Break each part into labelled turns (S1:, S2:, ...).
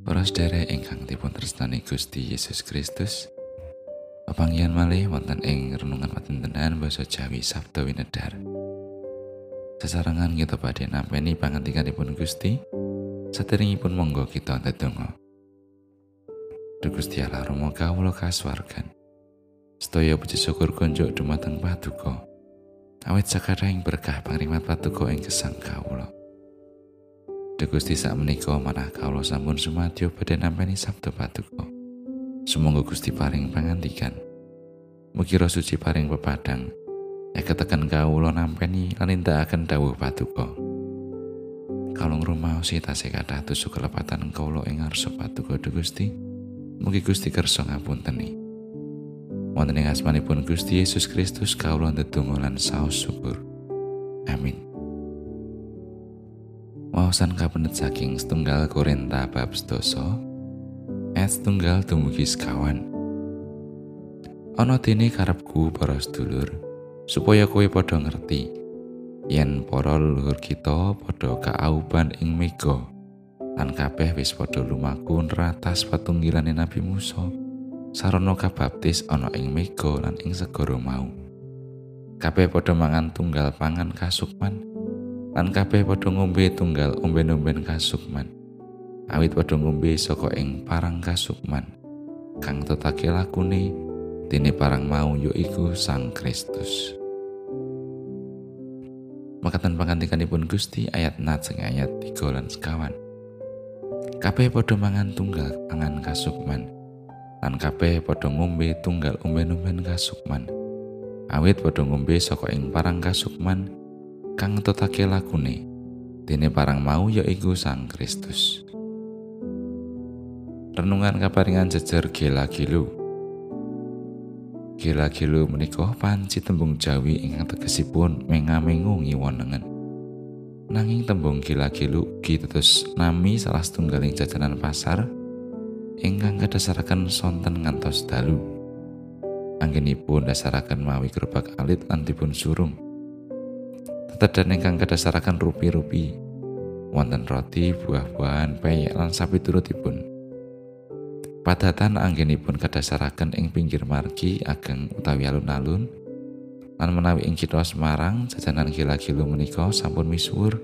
S1: Para sedherek ingkang dipun tresnani Gusti Yesus Kristus. Pepanggihan malih wonten ing renungan patintenan basa Jawi Sabda Winedar. Sesarengan kita badhe nampi pangantikanipun Gusti. Saderengipun monggo kita ndedonga. Duh Gusti Allah Rama kawula kasuwargan. Sedaya puji syukur kunjuk dumateng Paduka. Awit sakaraing berkah pangrimat Paduka ing gesang kawula. Duh Gusti sak menika manah kawula sampun sumadyo badhe nampi sabda Paduka. Sumangga Gusti paring pangandikan. Mugi suci paring pepadang. Ketekan kawula nampi lan akan dawuh Paduka. Kalung rumah si tasih kathah tusuk kelepatan kawula ing ngarsa Paduka Duh Gusti. Mugi Gusti kersa ngapunteni. Wonten ing asmanipun Gusti Yesus Kristus kawula ndedonga lan saos syukur. Amin. Wawasan kabenet saking setunggal Korinta bab sedoso ayat setunggal dumugi sekawan. Ana dene karepku para sedulur supaya kowe padha ngerti yen para leluhur kita padha kaauban ing mega lan kabeh wis padha lumaku neratas patunggilane Nabi Musa sarana kabaptis ana ing mega lan ing segara mau. Kabeh padha mangan tunggal pangan kasukman lan kabeh padha ngombe tunggal omben-omben kasukman. Awit padha ngombe saka ing parang kasukman. Kang tetake lakune dene parang mau yaiku Sang Kristus. Makatan pangantikanipun Gusti ayat nat sing ayat 3 lan sekawan. Kabeh padha mangan tunggal pangan kasukman. Lan kabeh padha ngombe tunggal omben-omben kasukman. Awit padha ngombe saka ing parang kasukman kang tetake lakune dene parang mau yaiku Sang Kristus Renungan kaparingan jejer gela gilu Gela gilu menika panci tembung Jawi ingkang tegesipun mengamengu ngiwonengen Nanging tembung gila gilu ugi tetes nami salah setunggaling jajanan pasar ingkang kadasaraken sonten ngantos dalu. Anggenipun dasaraken mawi gerobak alit lan dipun surung. Tetedan ingkang kadasaraken rupi-rupi. Wonten roti, buah-buahan, peyek lan sapi turutipun. Padatan anggenipun kadasaraken ing pinggir margi ageng utawi alun-alun lan menawi ing kitha Semarang jajanan gila-gilu menika sampun misuwur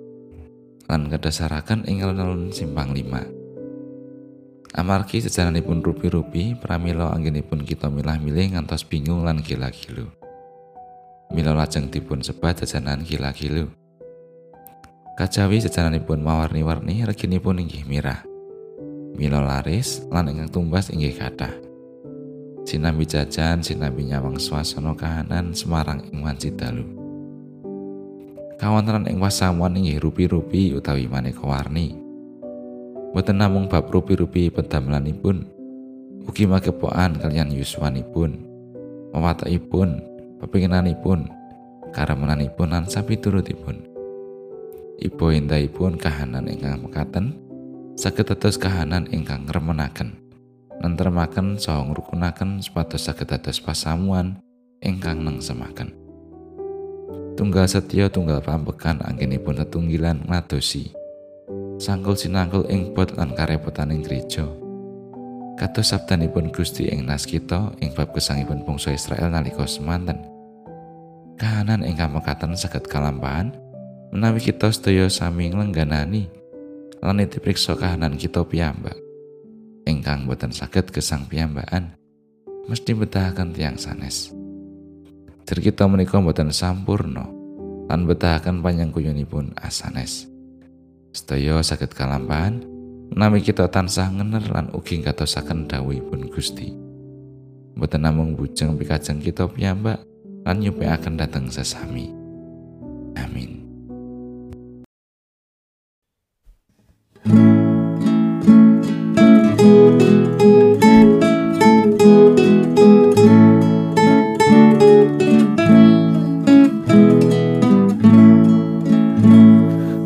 S1: lan kadasaraken ing alun-alun simpang lima. Amargi jajananipun rupi-rupi pramila anggenipun kita milah-milih ngantos bingung lan gila-gilu. Mila lajeng dipun sebat jajanan gila-gilu. Kajawi jajananipun mawarni-warni reginipun inggih mirah. Mila laris lan ingkang tumbas inggih kathah. Sinambi jajan, sinambi nyawang swasana kahanan Semarang ing wanci dalu. Kawontenan ing wasamuan inggih rupi-rupi utawi maneka warni. Boten namung bab rupi-rupi pedamelanipun, ugi magepokan kalian yuswanipun, mewataipun, pepinginanipun karemenanipun lan sapi turutipun Ibu indahipun kahanan ingkang mekaten saged dados kahanan ingkang remenaken nentremaken saha ngrukunaken supados saged dados pasamuan ingkang nengsemaken. Tunggal setya tunggal pambekan anggenipun tetunggilan ngadosi. Sangkul sinangkul ing bot lan karepotaning gereja kados sabdanipun Gusti ing nas kita ing bab kesangipun bangsa Israel nalika semanten. Kahanan ingkang mekaten saged kalampahan menawi kita sedaya sami nglengganani lan dipriksa kahanan kita piyambak. Ingkang boten saged gesang piyambakan mesti betahaken tiang sanes. Jer kita menika boten sampurno lan betahaken panyangkuyunipun asanes. Sedaya saged kalampahan Nami kita tansah ngener lan ugi ngatosaken dawuhipun Gusti. Mboten namung bujeng pikajeng kita piyambak lan nyupekaken dateng sesami. Amin.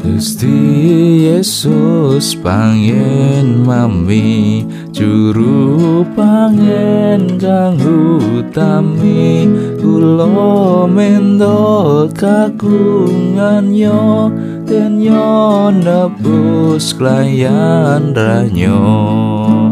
S1: Gusti Yesus pangen mami Juru pangen kang utami. Kulo mendo kagungan yo Den yo nebus klayan ranyo